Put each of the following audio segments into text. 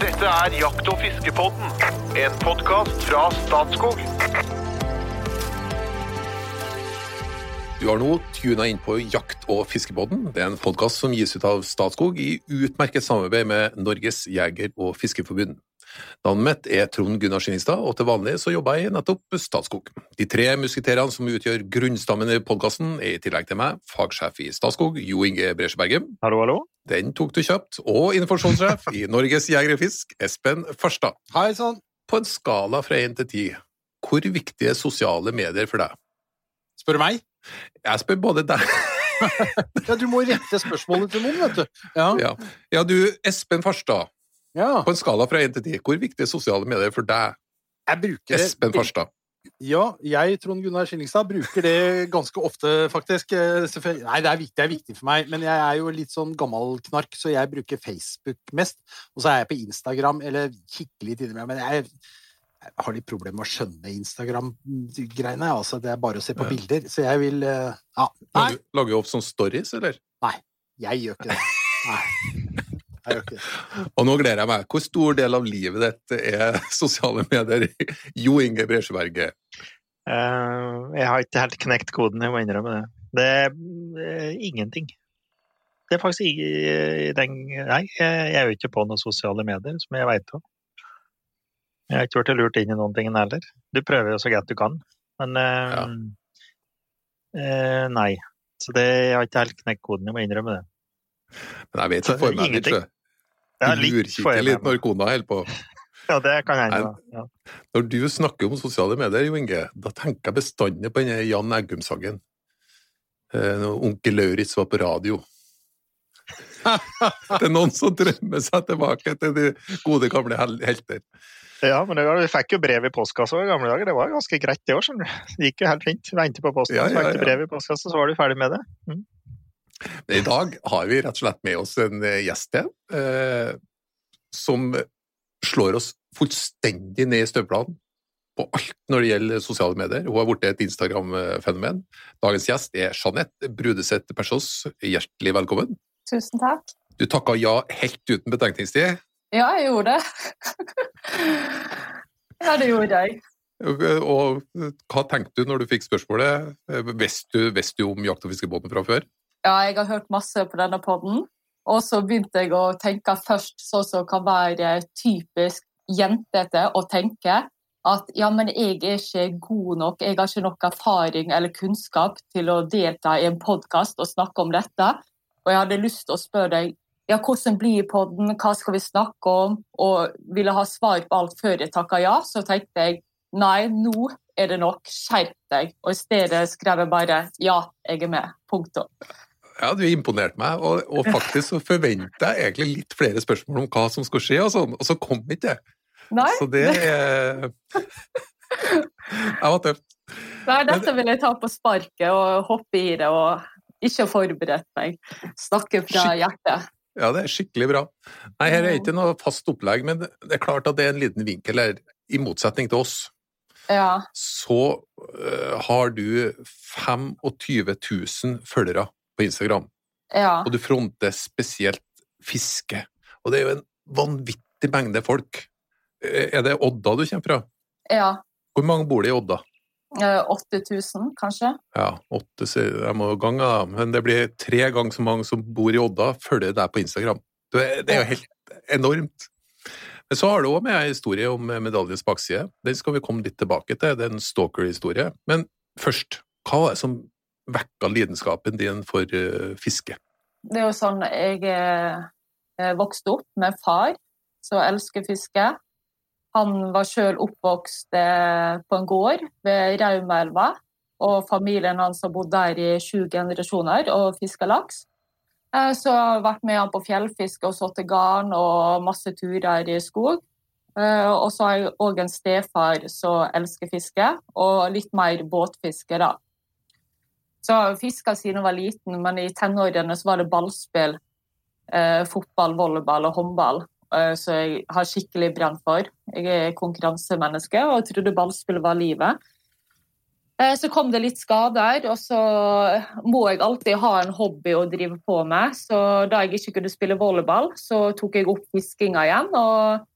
Dette er Jakt- og fiskepodden, en podkast fra Statskog. Du har nå tuna inn på Jakt- og fiskepodden. Det er en podkast som gis ut av Statskog i utmerket samarbeid med Norges jeger- og fiskerforbund. Navnet mitt er Trond Gunnar Skinningstad, og til vanlig så jobber jeg i nettopp Statskog. De tre musketerene som utgjør grunnstammen i podkasten, er i tillegg til meg fagsjef i Statskog, Jo Inge Bresjeberget. Hallo, hallo. Den tok du kjapt. Og informasjonssjef i Norges Jeger og Fisk, Espen Farstad. Hei sann. På en skala fra én til ti, hvor viktige er sosiale medier for deg? Spør du meg? Jeg spør både deg Ja, du må rette spørsmålet til noen, vet du. Ja. Ja, ja du, Espen Farstad. ja. På en skala fra 1 til 10, hvor viktig er sosiale medier for deg, Jeg bruker det Espen Farstad? Ja, jeg, Trond Gunnar Skillingstad, bruker det ganske ofte, faktisk. Eh, Nei, det er, viktig, det er viktig for meg, men jeg er jo litt sånn gammel knark, så jeg bruker Facebook mest. Og så er jeg på Instagram, eller kikker litt innimellom, men jeg, jeg har litt problemer med å skjønne Instagram-greiene. Altså, det er bare å se på Ja. bilder, så jeg vil eh, Ja. Nei, Lager, lager du opp sånne stories, eller? Nei, jeg gjør ikke det. Nei. Jeg gjør ikke det. Og nå gleder jeg meg. Hvor stor del av livet ditt er sosiale medier? Jo Inge Bresjeberget. Uh, jeg har ikke helt knekt koden, jeg må innrømme det. Det er uh, ingenting. Det er faktisk i, den Nei, jeg, er jo ikke på noen sosiale medier, som jeg veit om. Jeg har ikke blitt lurt inn i noen ting heller. Du prøver jo så godt du kan, men uh, Ja. eh, Nei. Så det, jeg har ikke helt knekt koden, jeg må innrømme det. Men jeg vet Så ikke for meg litt. Ja, Du litt når kona holder på. Ja, det kan hende. Ja. Når du snakker om sosiale medier, Jo Inge, da tenker jeg bestandig på denne Jan Eggum-sangen. Eh, når Onkel Lauritz var på radio. Det er noen som drømmer seg tilbake til de gode, gamle helter. Ja, men var, vi fikk jo brev i postkassa i gamle dager. Det var ganske greit det òg. Det gikk jo helt fint. Vente på posten, Ja, ja, ja. brev i postkassa, så var du ferdig med det. Men I dag har vi rett og slett med oss en eh, gjest til, eh, som slår oss fullstendig ned i støvlene på alt når det gjelder sosiale medier. Hun har blitt et Instagram-fenomen. Dagens gjest er Jeanette Brudeseth Persås. Hjertelig velkommen. Tusen takk. Du takka ja helt uten betenkningstid. Ja, jeg gjorde det. ja, det gjorde jeg. Og, hva tenkte du når du fikk spørsmålet? Visste du, du om jakt- og fiskebåten fra før? Ja, jeg har hørt masse på denne podden. Og så begynte jeg å tenke først sånn som kan være typisk jentete å tenke at ja, men jeg er ikke god nok, jeg har ikke nok erfaring eller kunnskap til å delta i en podkast og snakke om dette. Og jeg hadde lyst til å spørre deg ja, hvordan blir podden, hva skal vi snakke om, og ville ha svar på alt før jeg takka ja. Så tenkte jeg nei, nå er det nok, skjerp deg. Og i stedet skrev jeg bare ja, jeg er med. Punktum. Ja, du imponerte meg, og, og faktisk så forventa jeg egentlig litt flere spørsmål om hva som skulle skje, og sånn, og så kom ikke det. Nei, Så det er Jeg var tøft. nei, dette vil jeg ta på sparket og hoppe i det og ikke forberedt meg. Snakke fra hjertet. Ja, det er skikkelig bra. Nei, her er ikke noe fast opplegg, men det er klart at det er en liten vinkel her. I motsetning til oss, Ja, så uh, har du 25 000 følgere på Instagram, ja. og du fronter spesielt fiske. Og det er jo en vanvittig mengde folk. Eh, Er det Odda du kommer fra? ja. Hvor mange bor det i Odda? Eh, 8000, kanskje? Ja, åtte, så jeg må gange da, men det blir tre ganger så mange som bor i Odda, følger deg på Instagram. Det er, jo helt enormt. Men så har du også med en historie om medaljens bakside. Den skal vi komme litt tilbake til, det er en stalker-historie. Men først, hva var det som vekka lidenskapen din for eh, fiske? Det er jo sånn jeg eh, vokste opp med far som elsker fiske. Han var sjøl oppvokst eh, på en gård ved Raumaelva, og familien hans har bodd der i sju generasjoner og fiska laks. Eh, Så jeg har vært med han på fjellfiske og satt garn og masse turer i skog. Eh, Og så har jeg òg en stefar som elsker fiske, og litt mer båtfiske, da. Så har jeg fiska siden jeg var liten, men i tenårene så var det ballspill. Eh, fotball, volleyball og håndball. Eh, så jeg har skikkelig brent for. Jeg er konkurransemenneske og trodde ballspill var livet. Eh, Så kom det litt skader, og så må jeg alltid ha en hobby å drive på med. Så da jeg ikke kunne spille volleyball, så tok jeg opp fiskinga igjen. Og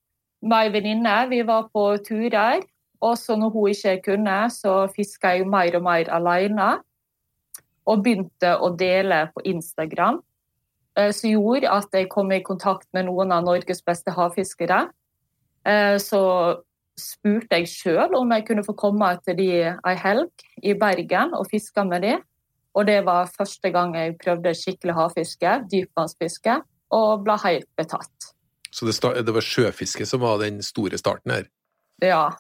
meg og venninne, vi var på turer. Og så når hun ikke kunne, så fiska jeg mer og mer alene. Og begynte å dele på Instagram. eh, Som gjorde at jeg kom i kontakt med noen av Norges beste havfiskere. Eh, Så spurte jeg sjøl om jeg kunne få komme til de ei helg i Bergen og fiske med de. Og det var første gang jeg prøvde skikkelig havfiske, dypvannsfiske, og ble helt betatt. Så det, start, det var sjøfiske som var den store starten her. Ja,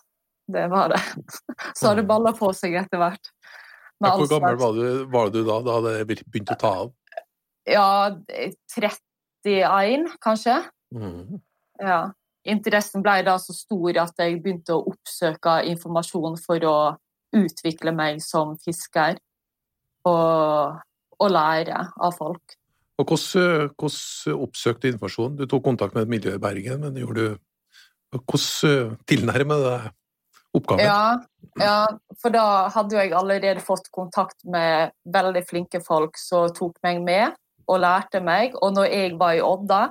det var det. Så har det balla på seg etter hvert. Ja, Hvor gammel var du, var du da, da det begynte å ta av? Ja, 31, kanskje. Mm. Ja. Interessen ble da så stor at jeg begynte å oppsøke informasjon for å utvikle meg som fisker. Og, og lære av folk. Og hvordan, hvordan oppsøkte du informasjon? Du tok kontakt med et miljø i Bergen, men gjorde du Hvordan tilnærmer du deg oppgaven? Ja, ja, for da hadde jeg allerede fått kontakt med veldig flinke folk som tok meg med og lærte meg. Og når jeg var i Odda,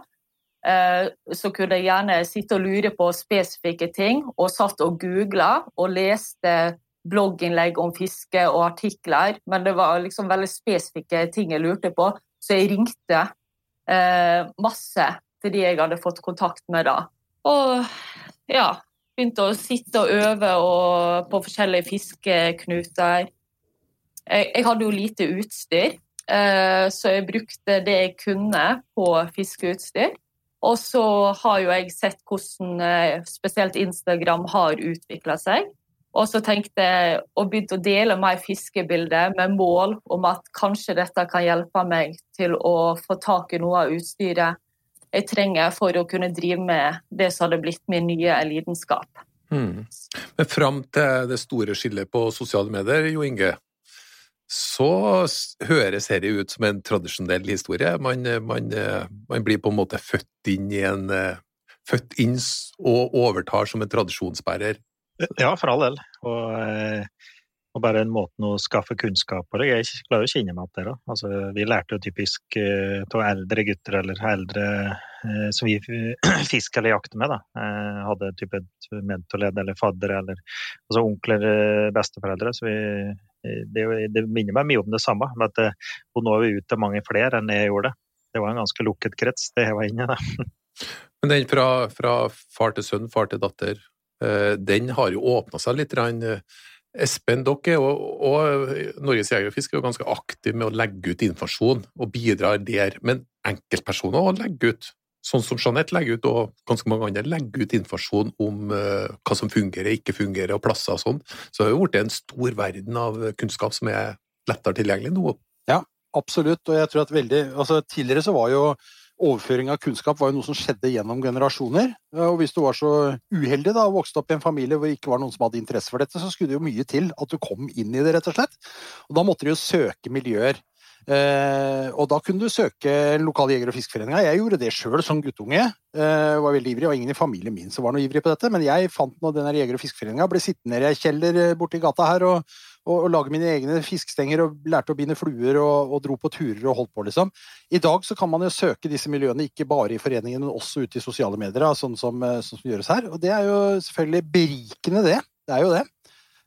eh, så kunne jeg gjerne sitte og lure på spesifikke ting, og satt og googla og leste blogginnlegg om fiske og artikler, men det var liksom veldig spesifikke ting jeg lurte på, så jeg ringte eh, masse til de jeg hadde fått kontakt med da. Og ja, begynte å sitte og øve og på forskjellige fiskeknuter. Jeg, jeg hadde jo lite utstyr, eh, så jeg brukte det jeg kunne på fiskeutstyr. Og så har jo jeg sett hvordan eh, spesielt Instagram har utvikla seg. Og så tenkte jeg å begynte å dele mer fiskebilder med mål om at kanskje dette kan hjelpe meg til å få tak i noe av utstyret jeg trenger for å kunne drive med det som hadde blitt min nye lidenskap. Mm. Men fram til det store skillet på sosiale medier, Jo Inge, så høres dette ut som en tradisjonell historie. Man, man, man blir på en måte født inn i en Født inn og overtar som en tradisjonsbærer. Ja, for all del. Og, eh, og bare en måte å skaffe kunnskap på. Jeg klarer å kjenne meg igjen det. da. Altså, vi lærte jo typisk av uh, eldre gutter eller eldre uh, som vi fisker eller jakter med. da. Uh, hadde type mentorledd eller fadder eller altså onkler, eh, besteforeldre. Så vi, eh, det, det minner meg mye om det samme. Men at eh, hun når vi ute mange flere enn jeg gjorde. Det var en ganske lukket krets det jeg var inne i. da. Men den fra, fra far til sønn, far til datter, eh, den har jo åpna seg litt. grann. Espen, dere og, og Norges Jeger og Fisk er jo ganske aktive med å legge ut informasjon og bidrar der. Men enkeltpersoner også legger ut, sånn som Jeanette legger ut, og ganske mange andre legger ut informasjon om uh, hva som fungerer, ikke fungerer, og plasser og sånn. Så det har jo blitt en stor verden av kunnskap som er lettere tilgjengelig nå. Ja, Absolutt, og jeg tror at veldig altså Tidligere så var jo overføring av kunnskap var jo noe som skjedde gjennom generasjoner. Og hvis du var så uheldig da, og vokste opp i en familie hvor det ikke var noen som hadde interesse for dette, så skulle det jo mye til at du kom inn i det, rett og slett. Og da måtte du jo søke miljøer. Eh, og da kunne du søke lokale lokal jeger- og fiskeforeninga. Jeg gjorde det sjøl som guttunge. Eh, var veldig ivrig. og ingen i familien min som var noe ivrig på dette, men jeg fant nå den jeger- og fiskeforeninga. Ble sittende i ei kjeller eh, borti gata her og, og, og lage mine egne fiskestenger og lærte å binde fluer og, og dro på turer og holdt på, liksom. I dag så kan man jo søke disse miljøene ikke bare i foreningen, men også ute i sosiale medier, da, sånn, som, eh, sånn som gjøres her. Og det er jo selvfølgelig berikende, det. Det er jo det.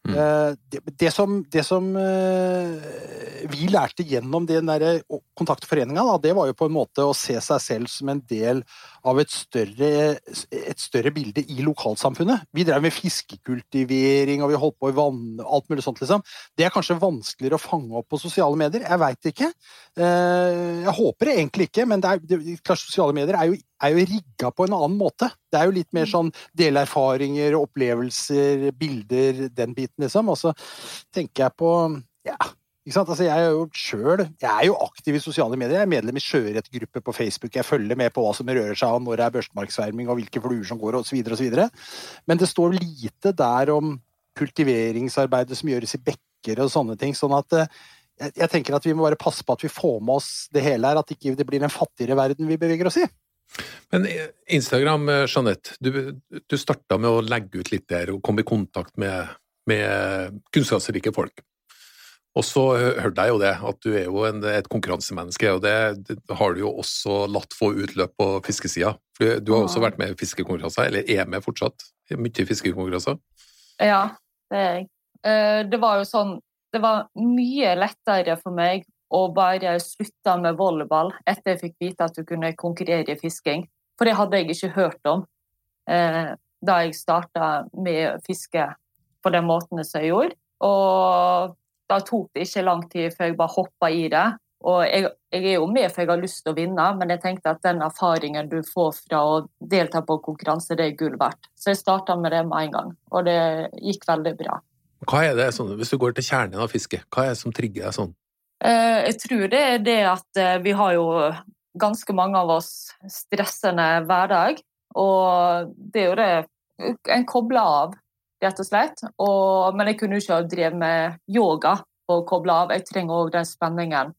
Mm. Eh, Det, det som, det som eh, vi lærte gjennom den der kontaktforeninga, det var jo på en måte å se seg selv som en del av et større, et større bilde i lokalsamfunnet. Vi drev med fiskekultivering, og vi holdt på i vann, alt mulig sånt, liksom. Det er kanskje vanskeligere å fange opp på sosiale medier. Jeg veit ikke. Eh, Jeg håper det egentlig ikke, men er, det, klart, sosiale medier er jo, er jo rigga på en annen måte. Det er jo litt mer sånn delerfaringer, opplevelser, bilder, den biten, liksom. Og så tenker jeg på. Altså, jeg er jo selv, Jeg er jo aktiv i sosiale medier. Jeg er medlem i sjøørretgruppe på Facebook. Jeg følger med på hva som rører seg, og når det er børstemarksverming, og hvilke fluer som går, osv., osv. Men det står lite der om kultiveringsarbeidet som gjøres i bekker og sånne ting. sånn at eh, jeg, jeg tenker at vi må bare passe på at vi får med oss det hele her, at ikke det blir en fattigere verden vi beveger oss i. Men eh, Instagram, eh, Jeanette, du, du starta med å legge ut litt der og komme i kontakt med, med kunnskapsrike folk. Og så hørte jeg jo det, at du er jo en, et konkurransemenneske, og det, det, har du jo også latt få utløp på fiskesida. Du, du har også vært med i fiskekonkurranser, eller er med fortsatt, mye fiskekonkurranser? Ja, det er jeg. Eh, det var jo sånn Det var mye lettere for meg å bare slutte med volleyball etter jeg fikk vite at du kunne konkurrere i fisking. For det hadde jeg ikke hørt om eh, da jeg starta med fiske på den måten som jeg gjorde. Og da tok det ikke lang tid før jeg bare hoppa i det. Og jeg, jeg, er jo med for jeg har lyst til å vinne, men jeg tenkte at den erfaringen du får fra å delta på konkurranse, det er gull verdt. Så jeg starta med det med en gang, og det gikk veldig bra. Hva er det, sånn, Hvis du går til kjernen av fisket, hva er det som trigger deg sånn? Eh, jeg tror det er det at eh, vi har jo ganske mange av oss stressende hverdag. Og det er jo det en kobler av rett og slett. Og, men jeg kunne jo ikke ha drevet med yoga for å koble av. Jeg trenger òg den spenningen.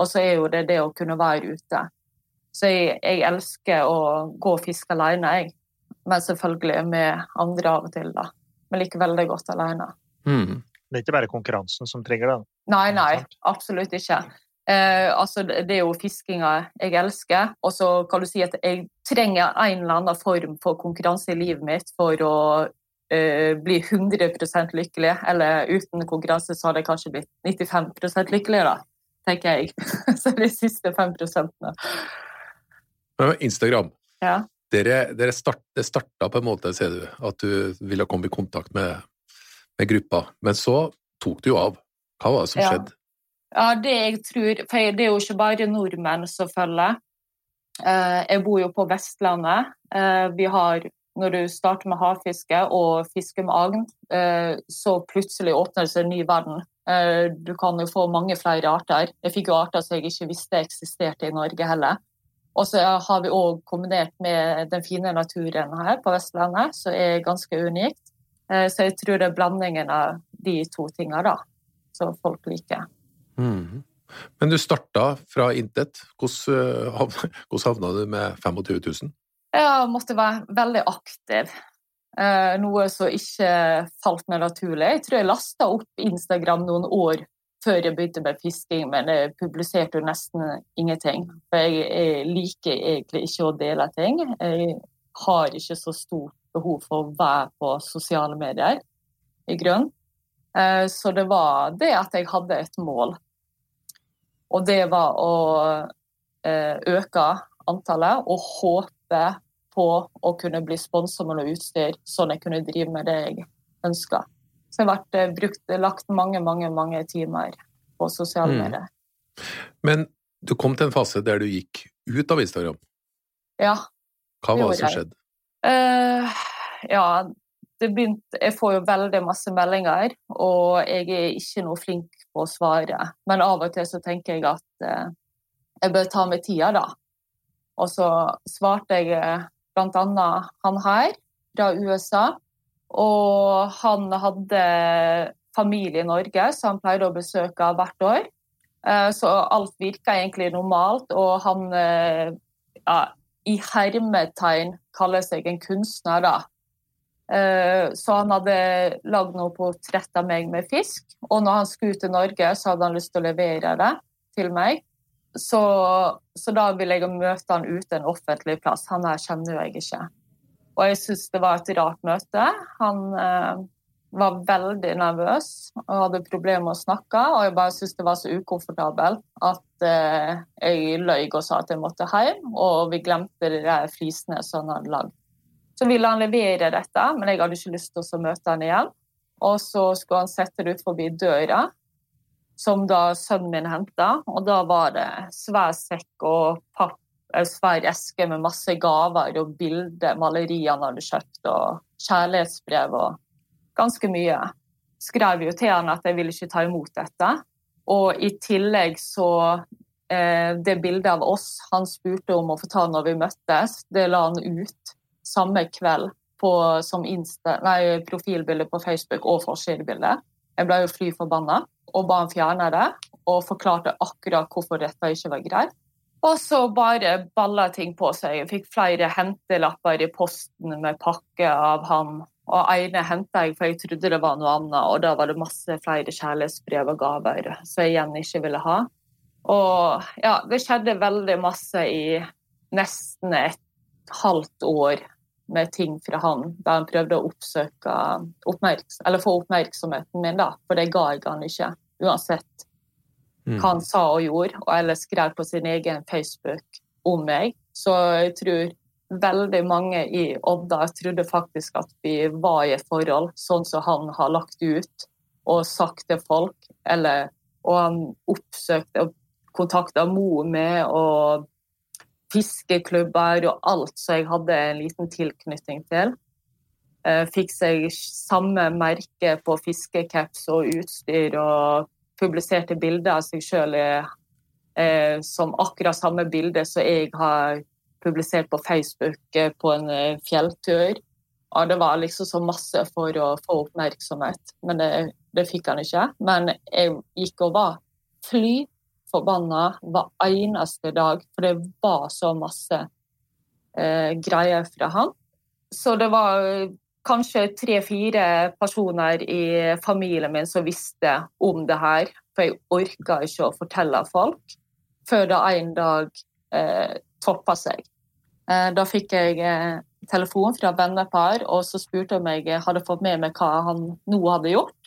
Og så er jo det det å kunne være ute. Så jeg, jeg elsker å gå og fiske alene, jeg. Men selvfølgelig med andre av og til, da. Men liker veldig godt alene. Mm. Det er ikke bare konkurransen som trigger det? Nei, nei, absolutt ikke. Eh, altså, det er jo fiskinga jeg elsker. Og så kan du si at jeg trenger en eller annen form for konkurranse i livet mitt for å bli 100% lykkelig. Eller uten konkurranse så hadde jeg kanskje blitt 95% lykkelig, da, tenker jeg. så de siste 5 Instagram. Ja. Dere, dere start, det starta på en måte, ser du, at du ville komme i kontakt med, med gruppa. Men så tok du jo av. Hva var det som ja. skjedde? Ja, det jeg tror For det er jo ikke bare nordmenn som følger. Eh, jeg bor jo på Vestlandet. Eh, vi har når du starter med havfiske og fisker med agn, eh, så plutselig åpner det seg en ny verden. Eh, du kan jo få mange flere arter. Jeg fikk jo arter som jeg ikke visste eksisterte i Norge heller. Og så har vi òg kombinert med den fine naturen her på Vestlandet, som er ganske unikt. Eh, så jeg tror det er blandingen av de to tingene da, som folk liker. Mm. Men du starta fra intet. Hvordan havna du med 25 000? Jeg måtte være veldig aktiv. Eh, noe som ikke falt meg naturlig. Jeg tror jeg lasta opp Instagram noen år før jeg begynte med fisking, men jeg publiserte jo nesten ingenting. For jeg, jeg liker egentlig ikke å dele ting. Jeg har ikke så stort behov for å være på sosiale medier, i grunn. Eh, så det var det at jeg hadde et mål. Og det var å eh, øke antallet og håpe på å kunne bli sponsa med noe utstyr, sånn jeg kunne drive med det jeg ønska. Så jeg har vært, eh, brukt, lagt mange, mange, mange timer på sosiale mm. medier. Men du kom til en fase der du gikk ut av Instagram. Ja. Hva var det som skjedde? Uh, ja, det begynte Jeg får jo veldig masse meldinger, og jeg er ikke noe flink på å svare. Men av og til så tenker jeg at uh, jeg bør ta meg tida, da. Og så svarte jeg eh, bl.a. han her fra USA. Og han hadde familie i Norge, så han pleide å besøke hvert år. Eh, så alt virka egentlig normalt, og han eh, ja, i hermetegn kaller seg en kunstner, da. Så han hadde lagd noe portrett av meg med fisk, og når han skulle til Norge, så hadde han lyst til å levere det til meg. Så, så, da ville jeg møte han ute en offentlig plass. Han her kjenner jeg ikke. Og jeg syns det var et rart møte. Han eh, var veldig nervøs og hadde problemer med å snakke. Og jeg bare syntes det var så ukomfortabelt at eh, jeg løy og sa at jeg måtte hjem. Og vi glemte de der flisene som han hadde lagd. Så ville han levere dette, men jeg hadde ikke lyst til å møte han igjen. Og så skulle han sette det ut forbi døra som da sønnen min henta. Og da var det svær sekk og papp, svær eske med masse gaver og bilder, malerier han hadde kjøpt, og kjærlighetsbrev og ganske mye. Skrev jo til han at jeg ville ikke ta imot dette. Og i tillegg så eh, Det bildet av oss han spurte om å få ta når vi møttes, det la han ut samme kveld på, som Insta, nei, profilbilde på Facebook og forsidebilde. Jeg ble jo fly forbanna og ba han fjerne det, og forklarte akkurat hvorfor dette ikke var greit. Og så bare balla ting på seg. Jeg fikk flere hentelapper i posten med pakke av han. Og ene henta jeg, for jeg trodde det var noe annet, og da var det masse flere kjærlighetsbrev og gaver som jeg igjen ikke ville ha. Og ja, det skjedde veldig masse i nesten et halvt år med ting fra han, da han prøvde å oppsøke oppmerks eller få oppmerksomheten min, da, for det ga jeg han ikke, uansett Mm. hva han sa og gjorde, og eller skrev på sin egen Facebook om meg. Så jeg tror veldig mange i Odda trodde faktisk at vi var i et forhold, sånn som han har lagt ut og sagt til folk. Eller, og han oppsøkte og kontakta mor med, og fiskeklubber og alt som jeg hadde en liten tilknytning til. Eh, Fikk seg samme merke på fiskecaps og utstyr og publiserte bilder av seg sjøl eh, som akkurat samme bilde som jeg har publisert på Facebook eh, på en fjelltur. Og det var liksom så masse for å få oppmerksomhet, men det, det fikk han ikke. Men jeg gikk og var fly forbanna hver eneste dag, for det var så masse eh, greier fra han. Så det var kanskje tre-fire personer i familien min som visste om det her, for jeg orka ikke å fortelle folk, før det en dag eh, toppa seg. Eh, da fikk jeg eh, telefon fra vennepar, og så spurte om jeg hadde fått med meg hva han nå hadde gjort.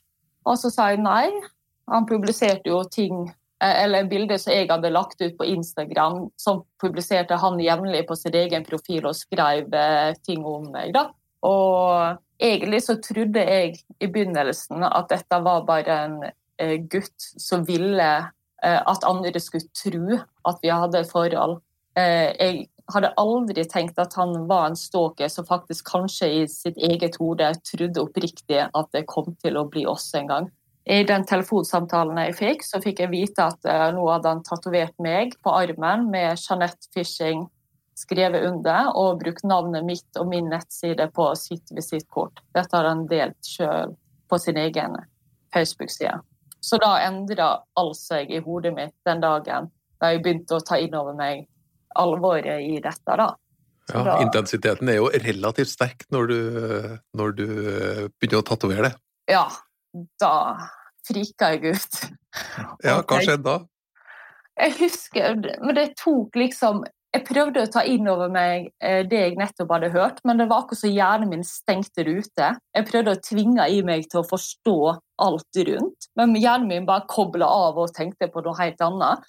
Og så sa jeg nei. Han publiserte jo ting eh, eller bilder som jeg hadde lagt ut på Instagram, som publiserte han jevnlig på sin egen profil og skrev eh, ting om meg. da. Og egentlig så trodde jeg i begynnelsen at dette var bare en eh, gutt som ville eh, at andre skulle tro at vi hadde et forhold. Eh, jeg hadde aldri tenkt at han var en stalker som faktisk kanskje i sitt eget hode trodde oppriktig at det kom til å bli oss en gang. I den telefonsamtalen jeg fikk, så fikk jeg vite at nå hadde han tatovert meg på armen med Jeanette Fishing skrevet under, og brukt navnet mitt og min nettside på sitt visittkort. Dette har han delt sjøl på sin egen Facebook-side. Så da endra alt seg i hodet mitt den dagen da jeg begynte å ta inn over meg alvoret i dette. da. Ja, Da- intensiteten er jo relativt sterk når du, når du eh, begynner å tatovere det. Ja, da frika jeg ut. Ja, hva skjedde da? Jeg husker, men det tok liksom Jeg prøvde å ta inn over meg eh, det jeg nettopp hadde hørt, men det var akkurat som hjernen min stengte det ute. Jeg prøvde å tvinge i meg til å forstå alt rundt, men hjernen min bare kobla av og tenkte på noe helt annet.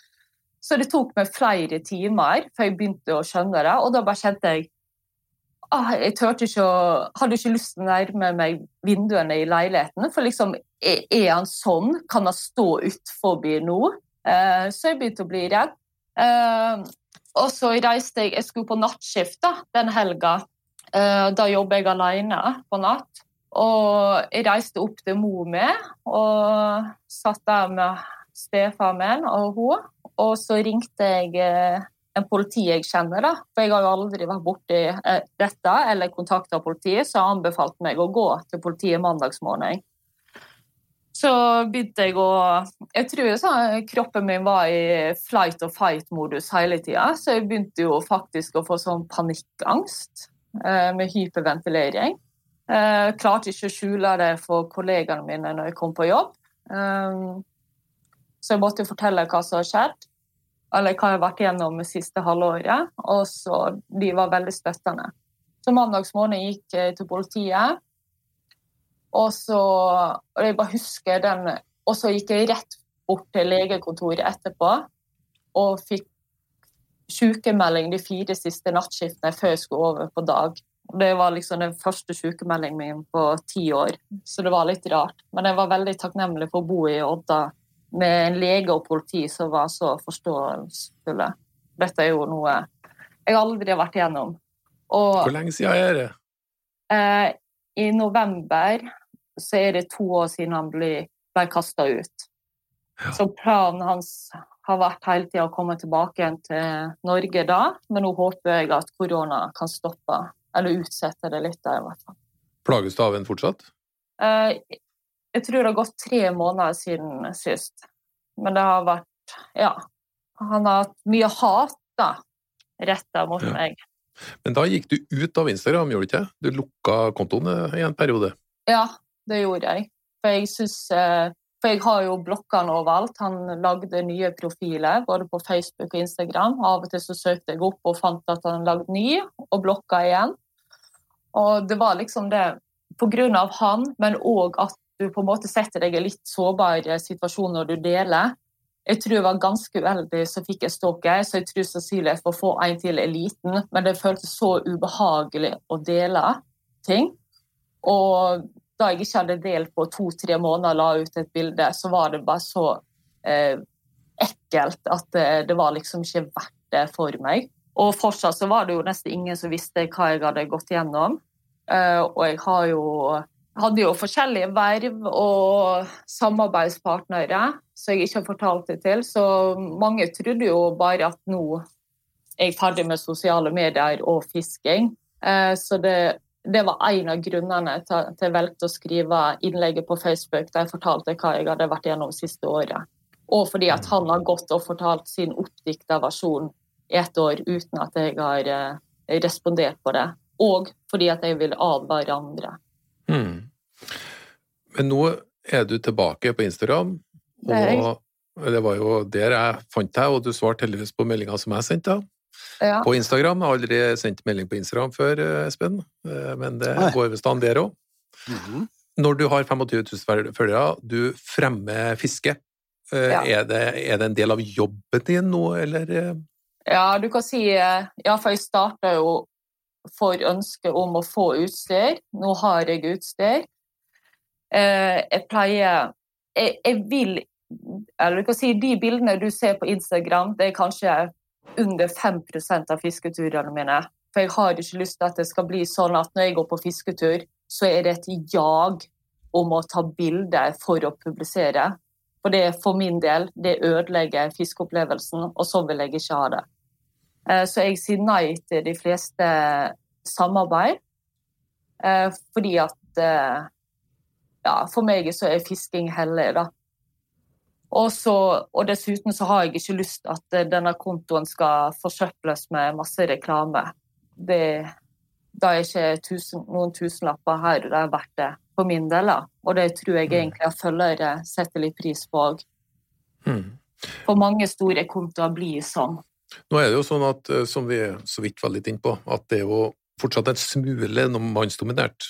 Så det tok meg flere timer før jeg begynte å skjønne det, og da bare kjente jeg ah, jeg tørte ikke å, hadde ikke lyst til å nærme meg vinduene i leiligheten. For liksom, er, er han sånn? Kan han stå utfor nå? Eh, så jeg begynte å bli redd. Eh, og så reiste jeg Jeg skulle på nattskift den helga. Eh, da jobber jeg alene på natt. Og jeg reiste opp til mor mi og satt der med stefaren min og hun. Og så ringte jeg eh, en politi jeg kjenner, da. For jeg har jo aldri vært borti eh, dette eller kontakta politiet, så han anbefalte meg å gå til politiet mandagsmorgen. Så begynte jeg å Jeg tror så, kroppen min var i flight or fight-modus hele tida, så jeg begynte jo faktisk å få sånn panikkangst eh, med hyperventilering. Eh, klarte ikke å skjule det for kollegaene mine når jeg kom på jobb. Eh, så jeg måtte fortelle hva som har skjedd, eller hva jeg har vært gjennom det siste halvåret. Og så de var veldig støttende. Så mandagsmorgen gikk jeg til politiet. Og så og jeg bare husker den Og så gikk jeg rett bort til legekontoret etterpå og fikk sykemelding de fire siste nattskiftene før jeg skulle over på dag. Det var liksom den første sykemeldingen min på ti år, så det var litt rart. Men jeg var veldig takknemlig for å bo i Odda med en lege og politi som var så forståelsesfulle. Dette er jo noe jeg aldri har vært igjennom. Og Hvor lenge siden er det? eh, i november så er det to år siden han ble, ble kasta ut. Så planen hans har vært hele tida å komme tilbake igjen til Norge da, men nå håper jeg at korona kan stoppe, eller utsette det litt, da, i hvert fall. Plages du av en fortsatt? Eh, jeg tror det har gått tre måneder siden sist, men det har vært Ja. Han har hatt mye hat, da, retta mot Ja. meg. Men da gikk du ut av Instagram, gjorde du ikke? Du lukka kontoen eh, i en periode? Ja, det gjorde jeg. For jeg syns eh, For jeg har jo blokka han overalt. Han lagde nye profiler både på Facebook og Instagram. Av og til så søkte jeg opp og fant at han lagde ny, og blokka igjen. Og det var liksom det på grunn av han, men òg at du på en måte setter deg i litt sårbar situasjon når du deler. Jeg tror jeg var ganske uheldig, så fikk jeg stalker, så jeg tror sannsynligheten jeg får få en til eliten. Men det føltes så ubehagelig å dele ting. Og da jeg ikke hadde delt på to-tre måneder og la ut et bilde, så var det bare så eh, ekkelt at det, det, var liksom ikke verdt det for meg. Og fortsatt så var det jo nesten ingen som visste hva jeg hadde gått gjennom. Eh, og jeg har jo hadde jo forskjellige verv og samarbeidspartnere som jeg ikke har fortalt det til. Så mange trodde jo bare at nå er jeg ferdig med sosiale medier og fisking. Eh, så det, det var en av grunnene til at jeg valgte å skrive innlegget på Facebook der jeg fortalte hva jeg hadde vært gjennom siste året. Og fordi at han har gått og fortalt sin oppdikta versjon i ett år uten at jeg har eh, respondert på det. Og fordi at jeg vil advare andre. Mm. Men nå er du tilbake på Instagram, og det var jo der jeg fant deg, og du svarte heldigvis på meldinga som jeg sendte deg. Ja. På Instagram. Jeg har aldri sendt melding på Instagram før, eh, Espen, eh, men det Nei. går visst an der òg. Mm -hmm. Når du har 25 000 følgere, du fremmer fiske. Eh, ja. Er, det, er, det, en del av jobben din nå, eller? Ja, du kan si Ja, for jeg starta jo for ønsket om å få utstyr. Nå har jeg utstyr. Jeg pleier jeg, jeg vil eller du kan si De bildene du ser på Instagram, det er kanskje under 5% av fisketurene mine. For jeg har ikke lyst til at det skal bli sånn at når jeg går på fisketur, så er det et jag om å ta bilder for å publisere. For det for min del, det ødelegger fiskeopplevelsen, og så vil jeg ikke ha det. Eh, så jeg sier nei til de fleste samarbeid. Eh, fordi at eh, ja, For meg så er fisking hellig, da. Og, så, og, dessuten så har jeg ikke lyst at eh, denne kontoen skal forsøples med masse reklame. Det, da er ikke tusen, noen tusenlapper her det er verdt det for min del. Og det tror jeg mm. egentlig at følgere setter litt pris på òg. Mm. For mange store kontoer blir sånn. Nå er det jo sånn at, eh, som vi så vidt var litt innpå, at det er jo fortsatt en smule mannsdominert.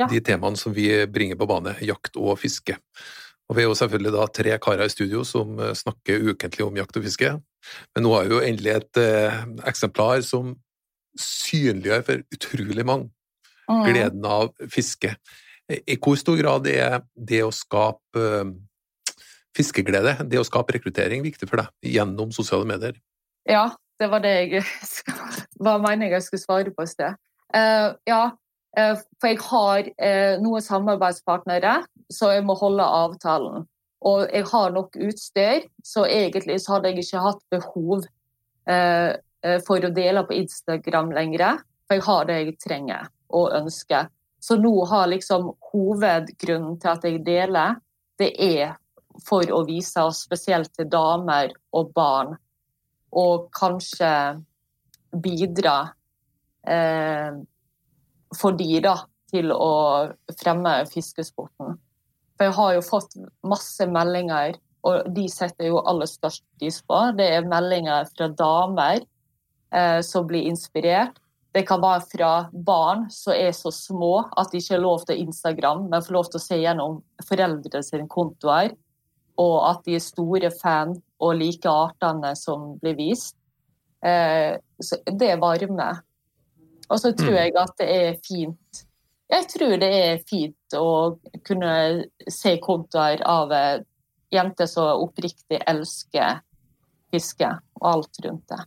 Ja. De temaene som vi bringer på bane, jakt og fiske. Og vi er jo selvfølgelig da tre karer i studio som eh, snakker ukentlig om jakt og fiske. Men nå har vi jo endelig et eh, eksemplar som synliggjør for utrolig mange mm. gleden av fiske. I hvor stor grad er det å skape eh, fiskeglede, det å skape rekruttering, viktig for deg gjennom sosiale medier? Ja, det var det jeg var meningen jeg skulle svare på i sted. Uh, ja, for jeg har uh, noen samarbeidspartnere så jeg må holde avtalen. Og jeg har nok utstyr, så egentlig så hadde jeg ikke hatt behov eh, eh, for å dele på Instagram lenger. For jeg har det jeg trenger og ønsker. Så nå har liksom hovedgrunnen til at jeg deler, det er for å vise oss spesielt til damer og barn, og kanskje bidra eh, for de da, til å fremme fiskesporten. For jeg har jo fått masse meldinger, og de setter jo aller størst pris på. Det er meldinger fra damer eh, som blir inspirert. Det kan være fra barn som er så små at de ikke har lov til Instagram, men får lov til å se gjennom foreldrene sine kontoer, og at de er store fan og liker artene som blir vist. Eh, det varmer. Og så tror mm. jeg at det er fint jeg tror det er fint å kunne se kontoer av eh, jenter som oppriktig elsker fiske og alt rundt det.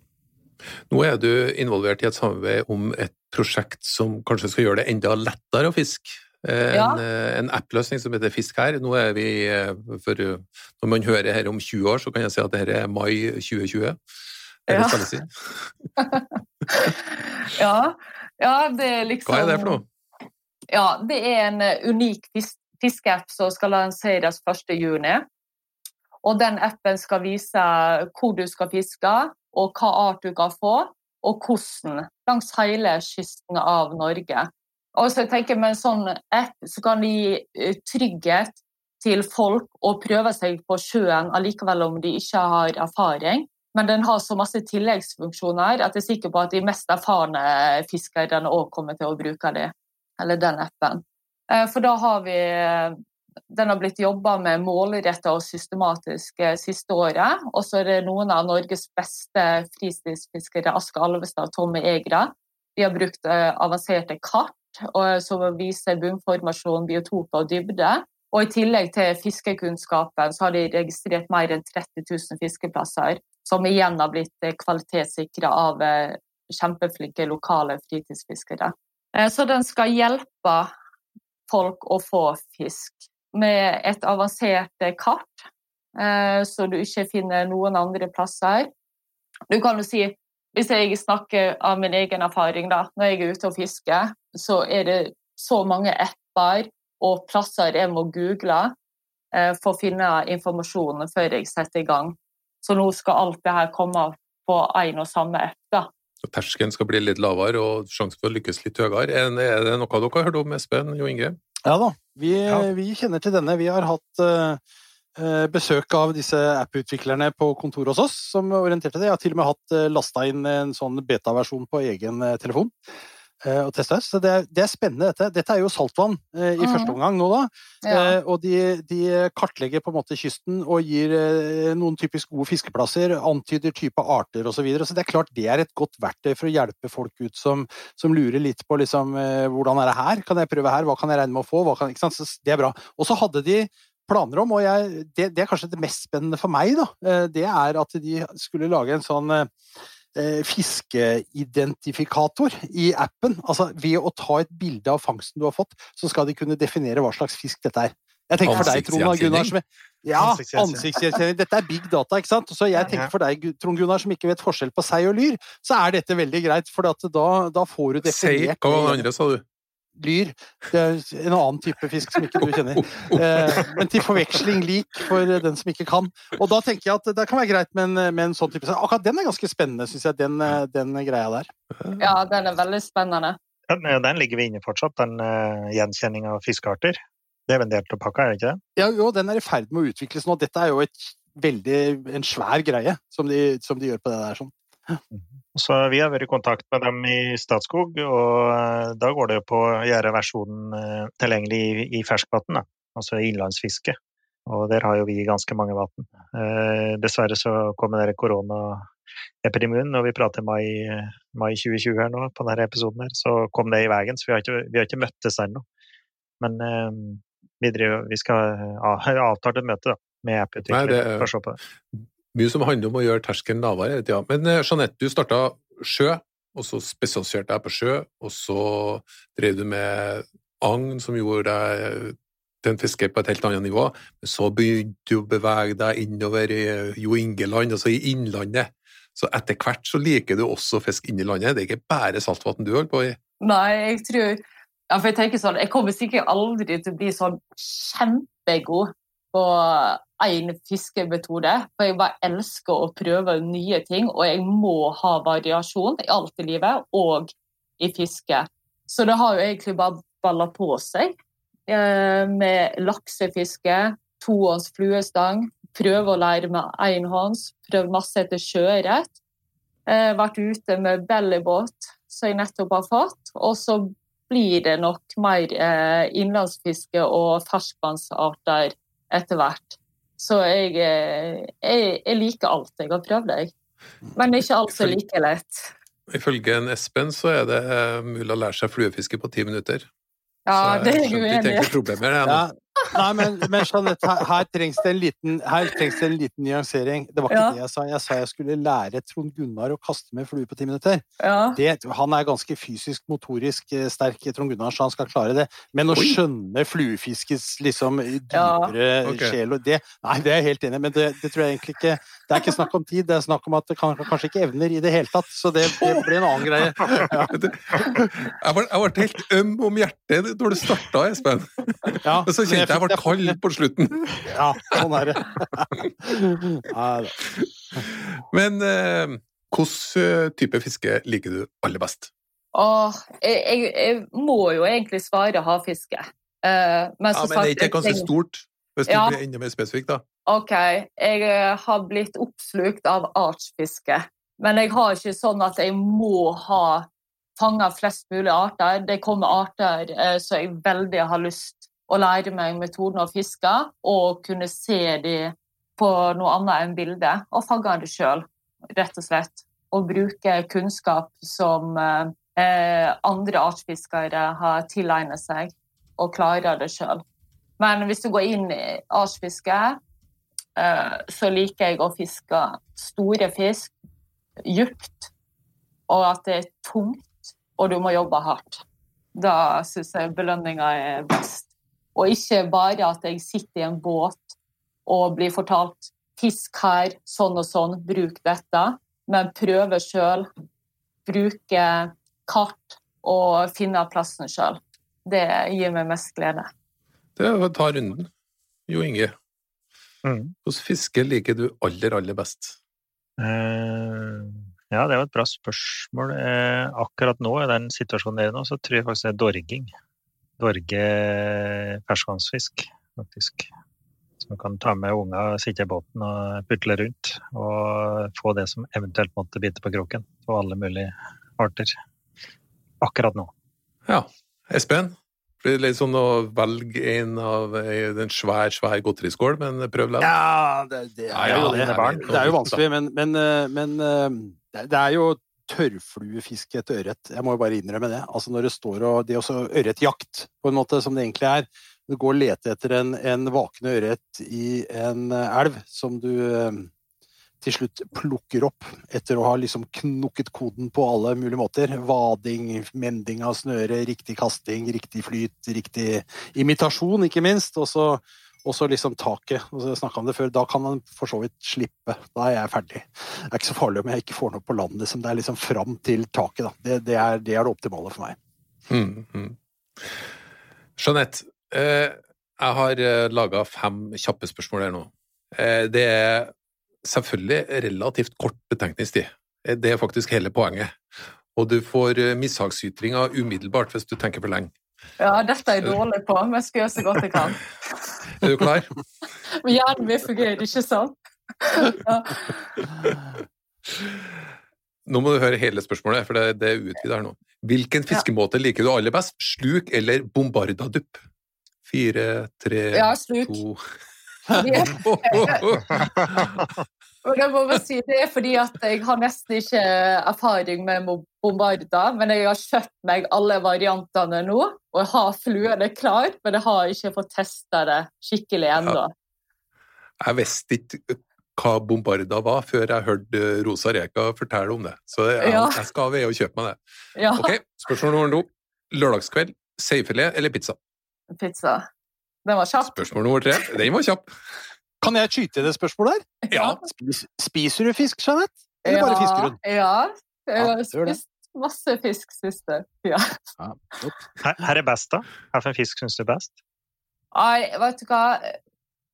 Nå er du involvert i et samarbeid om et prosjekt som kanskje skal gjøre det enda lettere å fiske. En, ja. Eh, en app-løsning som heter Fisk her. Nå er vi, eh, for Når man hører her om 20 år, så kan jeg si at dette er mai 2020. Er det ja. ja. ja, det er liksom Hva er det for noe? Ja, det er en unik unik fiskeapp som skal lanseres 1.6. Og den appen skal vise hvor du skal fiske, og hva art du kan få, og hvordan langs hele kysten av Norge. Og så jeg tenker Med en sånn app så kan det gi eh, trygghet til folk å prøve seg på sjøen allikevel om de ikke har erfaring. Men den har så masse tilleggsfunksjoner at jeg er sikker på at de mest erfarne fiskerne òg kommer til å bruke det, eller den appen. Eh, for da har vi Den har blitt jobba med målretta og systematisk eh, siste året. Og så er det noen av Norges beste fristilsfiskere, Aske Alvestad og Tommy Egra. De har brukt eh, avanserte kart som viser bunnformasjon, biotoper og dybde. Og I tillegg til fiskekunnskapen så har de registrert mer enn 30 000 fiskeplasser, som igjen har blitt kvalitetssikra av kjempeflinke lokale fritidsfiskere. Så den skal hjelpe folk å få fisk med et avansert kart, eh, så du ikke finner noen andre plasser. Du kan jo si, Hvis jeg snakker av min egen erfaring, da, når jeg er ute og fisker, så er det så mange apper og plasser jeg må google eh, for å finne informasjon før jeg setter i gang. Så nå skal alt det her komme på én og samme app. da. Så terskelen skal bli litt lavere og sjansen for å lykkes litt høyere. Er det noe dere har hørt om, Espen Jo Inge? Ja da, vi, ja. vi, kjenner til denne. Vi har hatt uh, besøk av disse app-utviklerne på kontoret hos oss som orienterte det. Jeg har til og med hatt uh, lasta inn en sånn beta-versjon på egen uh, telefon og teste. Så det er, det er, spennende, dette. Dette er jo saltvann i mm. første omgang nå, da. Ja. og de, de, kartlegger på en måte kysten og gir noen typisk gode fiskeplasser, antyder type arter osv. Så, videre. så det er klart det er et godt verktøy for å hjelpe folk ut som, som lurer litt på liksom, hvordan er det her, kan jeg prøve her, hva kan jeg regne med å få, kan, så det er bra. Og så hadde de planer om, og jeg, det, det, er kanskje det mest spennende for meg, da, det er at de skulle lage en sånn Eh, fiskeidentifikator i appen. Altså ved å ta et bilde av fangsten du har fått, så skal de kunne definere hva slags fisk dette er. Jeg tenker for deg, Trond Gunnar, som ja, ansiktsgjenkjenning. Dette er big data, ikke sant? Så jeg tenker for deg, Trond Gunnar, som ikke vet forskjell på sei og lyr, så er dette veldig greit, for da, da, får du definert Sei, hva var det andre, sa du? Lyr. Det er en annen type fisk som ikke du kjenner. Eh, men til forveksling lik for den som ikke kan. Og da tenker jeg at det kan være greit med en, med en sånn type Akkurat den er ganske spennende, syns jeg, den, den, greia der. Ja, den er veldig spennende. Den, den ligger vi inne fortsatt, den uh, gjenkjenning av fiskearter. Det er vel en del av pakka, er det ikke det? Ja, jo, den er i ferd med å utvikles nå. Dette er jo et veldig, en svær greie som de, som de gjør på det der. sånn. Så vi har vært i kontakt med dem i Statskog, og eh, da går det på å gjøre versjonen eh, tilgjengelig i, ferskvann, altså innlandsfiske. Og der har jo vi ganske mange vann. Eh, dessverre så kom den koronaepidemien og vi prater mai, mai 2020 her nå, på denne episoden her, så kom det i veien, så vi har ikke, vi har ikke møttes ennå. Men vi, driver, vi skal ha avtalt et møte da, med app-utviklere for å se på det mye som handler om å gjøre terskelen lavere. Ja. Men eh, Jeanette, du starta sjø, og så spesialiserte deg på sjø, og så drev du med agn, som gjorde deg til en fisker på et helt annet nivå. Men så begynte du å bevege deg innover i Jo Ingeland, altså i Innlandet. Så etter hvert så liker du også fisk inn landet. Det er ikke bare saltvann du holder på i? Nei, jeg tror ja, for Jeg tenker sånn, jeg kommer sikkert aldri til å bli sånn kjempegod på én fiskemetode. For jeg bare elsker å prøve nye ting, og jeg må ha variasjon i alt i livet, og i fiske. Så det har jo egentlig bare balla på seg eh, med laksefiske, tohånds fluestang, prøve å lære med enhånds, prøve masse etter sjøørret. Eh, vært ute med bellybåt, som jeg nettopp har fått. Og så blir det nok mer eh, innlandsfiske og ferskvannsarter etter hvert. Så jeg, eh, jeg, jeg, liker alt jeg har prøvd, jeg. Men ikke alt som like lett. Ifølge en Espen så er det eh, mulig å lære seg fluefiske på ti minutter. Ja, det er jeg uenig i. Ja, Nei, men, men Jeanette, her, her, trengs det en liten, her trengs det en liten nyansering. Det var ikke ja. det jeg sa. Jeg sa jeg skulle lære Trond Gunnar å kaste med flue på ti minutter. Ja. Det, han er ganske fysisk, motorisk eh, sterk, Trond Gunnar, så han skal klare det. Men å skjønne fluefiskets liksom dypere ja. okay. sjel og det Nei, det er jeg helt enig i, men det, det, tror jeg egentlig ikke Det er ikke snakk om tid, det er snakk om at det kan, kanskje ikke evner i det hele tatt. Så det, det blir en annen greie. Ja. Jeg ble helt øm om hjertet når du starta, Espen. Ja, så kjente jeg ble kald på slutten. Ja, sånn er det. Men eh, Hvilken type fiske liker du aller best? Åh, jeg, jeg, jeg må jo egentlig svare havfiske. Eh, men Ja, men det er ikke ganske stort? Hvis du blir enda mer spesifikk, da. Ok, jeg eh, har blitt oppslukt av artsfiske. Men jeg har ikke sånn at jeg må ha fanga flest mulig arter. Det kommer arter eh, som jeg veldig har lyst å lære meg metoden å fiske, og kunne se de på noe annet enn bilde, og fange det sjøl, rett og slett. Og bruke kunnskap som eh, andre artsfiskere har tilegnet seg, og klarer det sjøl. Men hvis du går inn i artsfiske, eh, så liker jeg å fiske store fisk, djupt, og at det er tungt, og du må jobbe hardt. Da syns jeg belønninga er best. Og ikke bare at jeg sitter i en båt og blir fortalt 'fisk her, sånn og sånn, bruk dette', men prøve sjøl. Bruke kart og finne plassen sjøl. Det gir meg mest glede. Det er å ta runden. Jo Inge, Mm. hvilken fiske liker du aller, aller best? Eh, ja, det var et bra spørsmål. Eh, akkurat nå, i den situasjonen der nå, så tror jeg faktisk det er dorging. Dorge ferskvannsfisk, faktisk. Så man kan ta med unga, sitte i båten og putle rundt. Og få det som eventuelt måtte bite på kroken. På alle mulige arter. Akkurat nå. Ja. Espen? Blir det litt sånn å velge en av eh, en svær, svær godteriskål, men prøv likevel. Ja, det, det er jo det det. er er jo vanskelig, men, men, eh, men eh, det det er jo tørrfluefiske etter ørret. Jeg må jo bare innrømme det. Altså når det står og Det er også ørretjakt, på en måte, som det egentlig er. Du går og leter etter en, en vakende ørret i en eh, elv som du eh, til slutt plukker opp etter å ha liksom knukket koden på alle mulige måter. Vading, mending av snøre, riktig kasting, riktig flyt, riktig imitasjon, ikke minst. Og så og så liksom taket. og så om det før, Da kan man for så vidt slippe. Da er jeg ferdig. Det er ikke så farlig om jeg ikke får noe på land. Liksom. Det er liksom fram til taket. da. Det, det, er, det er det optimale for meg. Mm, mm. Jeanette, eh, jeg har eh, laga fem kjappe spørsmål her nå. Eh, det er selvfølgelig relativt kort betenkningstid. Eh, Det er faktisk hele poenget. Og du får eh, mishagsytringer umiddelbart hvis du tenker for lenge. Ja, dette er jeg dårlig på, men jeg skal gjøre så godt jeg kan. Er du klar? Hjernen min fungerer, ikke sånn. Ja. Nå må du høre hele spørsmålet, for det, det utvidet her nå. Hvilken fiskemåte liker du aller best? Sluk eller bombardadupp? Fire, tre, Ja, sluk. to Og det må jeg si, det er fordi at jeg har nesten ikke erfaring med bombarda, men jeg har kjøpt meg alle variantene nå, og jeg har fluene klar, men jeg har ikke fått testa det skikkelig ennå. Jeg visste ikke hva bombarda var før jeg hørte Rosa Reka fortelle om det. Så jeg, Ja. jeg skal ved og kjøpe meg det. Ja, Ok, Spørsmål nummer to. Lørdagskveld, seifilet eller pizza? pizza. Den var kjapp. Spørsmål nummer tre. Den var kjapp. Kan jeg skyte i det spørsmålet der? Ja. Spis, spiser du fisk, Jeanette? Eller bare fisker hun? Ja, jeg Ja, har spist masse fisk siste tida. Her, her er best, da? Hvilken fisk syns du er best? Nei, vet du hva?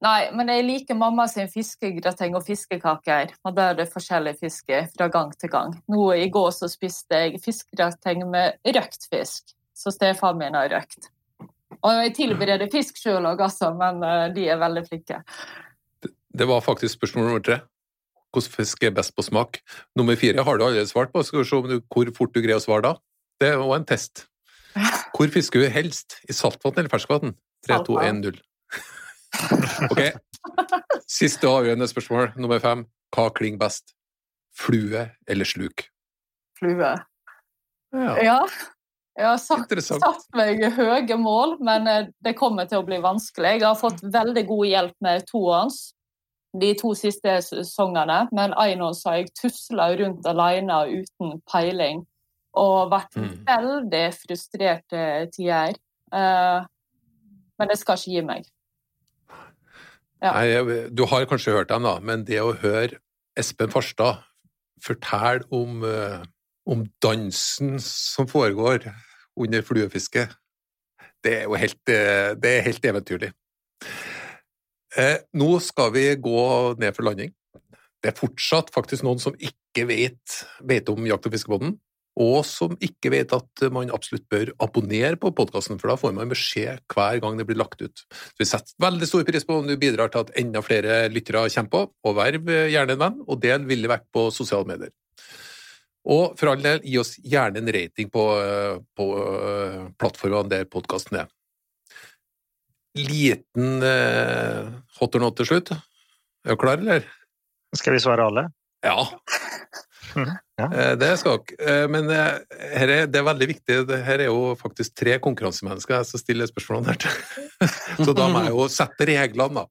Nei, men jeg liker mamma sin fiskegrateng og fiskekaker. Og der er det forskjellig fiske fra gang til gang. Nå I går så spiste jeg fiskegrateng med røkt fisk, så stefaren min har røkt. Og jeg tilbereder fisk sjøl òg, altså, men eh, de er veldig flinke. Det var faktisk spørsmål nummer tre. Hvordan fisk er best på smak? Nummer fire har du allerede svart på. Skal vi se du, hvor fort du greier å svare da. Det er også en test. Hvor fisker du helst? I saltvann eller ferskvann? 3, 2, 1, 0. Ok. Siste og avgjørende spørsmål, nummer fem. Hva klinger best? Flue eller sluk? Flue. Ja, Ja. Jeg har satt, satt meg høye mål, men eh, det kommer til å bli vanskelig. Jeg har fått veldig god hjelp med toårs de to siste sesongene, men einårs har jeg tusla rundt alene uten peiling og vært Mm. veldig frustrert til tider. Uh, men det skal ikke gi meg. Ja. Nei, du har kanskje hørt dem, da, men det å høre Espen Farstad fortelle om, uh, om dansen som foregår under fluefisket, det er jo helt, eh, det er helt eventyrlig. Eh, nå skal vi gå ned for landing. Det er fortsatt faktisk noen som ikke vet, vet om Jakt- og fiskebåten, og som ikke vet at man absolutt bør abonnere på podkasten, for da får man beskjed hver gang det blir lagt ut. Så vi setter veldig stor pris på om du bidrar til at enda flere lyttere kommer på, og verv gjerne en venn, og del villig vekk på sosiale medier. Og for all del, gi oss gjerne en rating på, på eh, plattformene der podkasten er. Liten eh, hot or not til slutt. Er du klar, eller? Skal vi svare alle? Ja. Ja. Eh, Det skal dere. Eh, Men eh, her er, det er veldig viktig. Det her er jo faktisk tre konkurransemennesker som stiller spørsmålene her til. Så da må jeg jo sette reglene, da.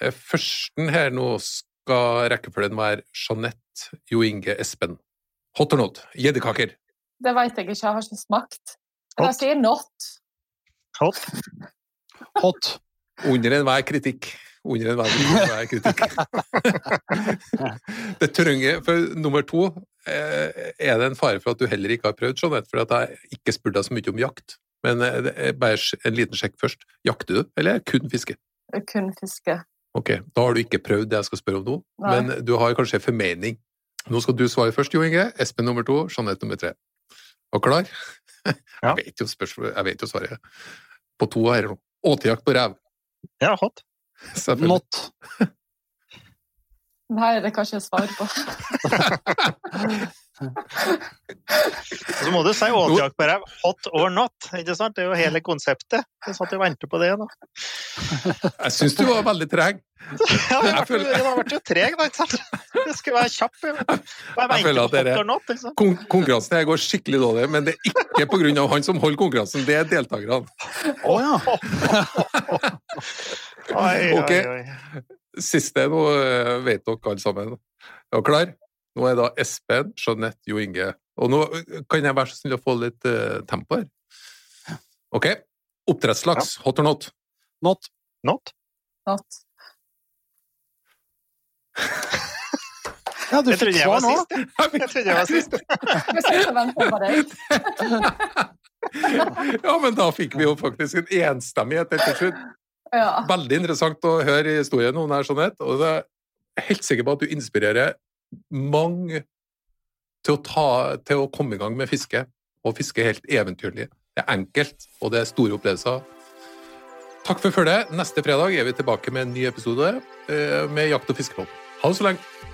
Eh, Førsten her nå skal rekkefølgen være Jeanette, Jo Inge, Espen. Hot or not? Gjeddekaker. Det vet jeg ikke, jeg har ikke smakt. Men jeg sier not. Hot. Hot. Under enhver kritikk. Under enhver enhver kritikk. det trenger For nummer to eh, er det en fare for at du heller ikke har prøvd, Jeanette, for at jeg ikke spurte deg så mye om jakt. Men eh, er bare en liten sjekk først. Jakter du, eller kun fiske? Kun fiske. Ok, da har du ikke prøvd det jeg skal spørre om nå, Nei. men du har kanskje en formening. Nå skal du svare først, Jo Inge. Espen nummer to, Jeanette nummer tre. Og klar? Ja. Jeg vet jo spørsmålet, jeg vet jo svaret. På to her nå. Åtejakt på rev. Ja, hot. Not. Nei, det kan ikke jeg svare på. Og så må du si åtejakt på ræv. Hot or not. ikke sant? Det er jo hele konseptet. Jeg satt og ventet på det nå. Jeg syns du var veldig treg. Ja, jeg Jeg føler- har vært jo treg, da. ikke sant? Det skulle være kjapp. Jeg, jeg Jeg føler at det dere- hot or not. ikke? Kon konkurransen her går skikkelig dårlig, men det er ikke av han som holder konkurransen, det er deltakerne. Å ja. Oi, oi, oi. Siste nå eh, vet dere alle sammen. Er dere klar? Nå er da Espen, Jeanette, Jo Inge Og nå kan jeg være så snill å få litt uh, tempo her. Ok. Oppdrettslaks, hot or not? Not. Not? Not. Ja, du Jeg fikk trodde jeg svar var nå. sist. jeg. Trodde jeg var sist. Jeg sitter og venter på deg. Ja, men da fikk vi jo faktisk en enstemmighet helt til slutt. Veldig interessant å høre historien om her, Jeanette. Og jeg er helt sikker på at du inspirerer mange til å, ta, til å komme i gang med fiske. Og fiske helt eventyrlig. Det er enkelt, og det er store opplevelser. Takk for følget. Neste fredag er vi tilbake med en ny episode eh, med Jakt- og fiskepod. Ha det så lenge.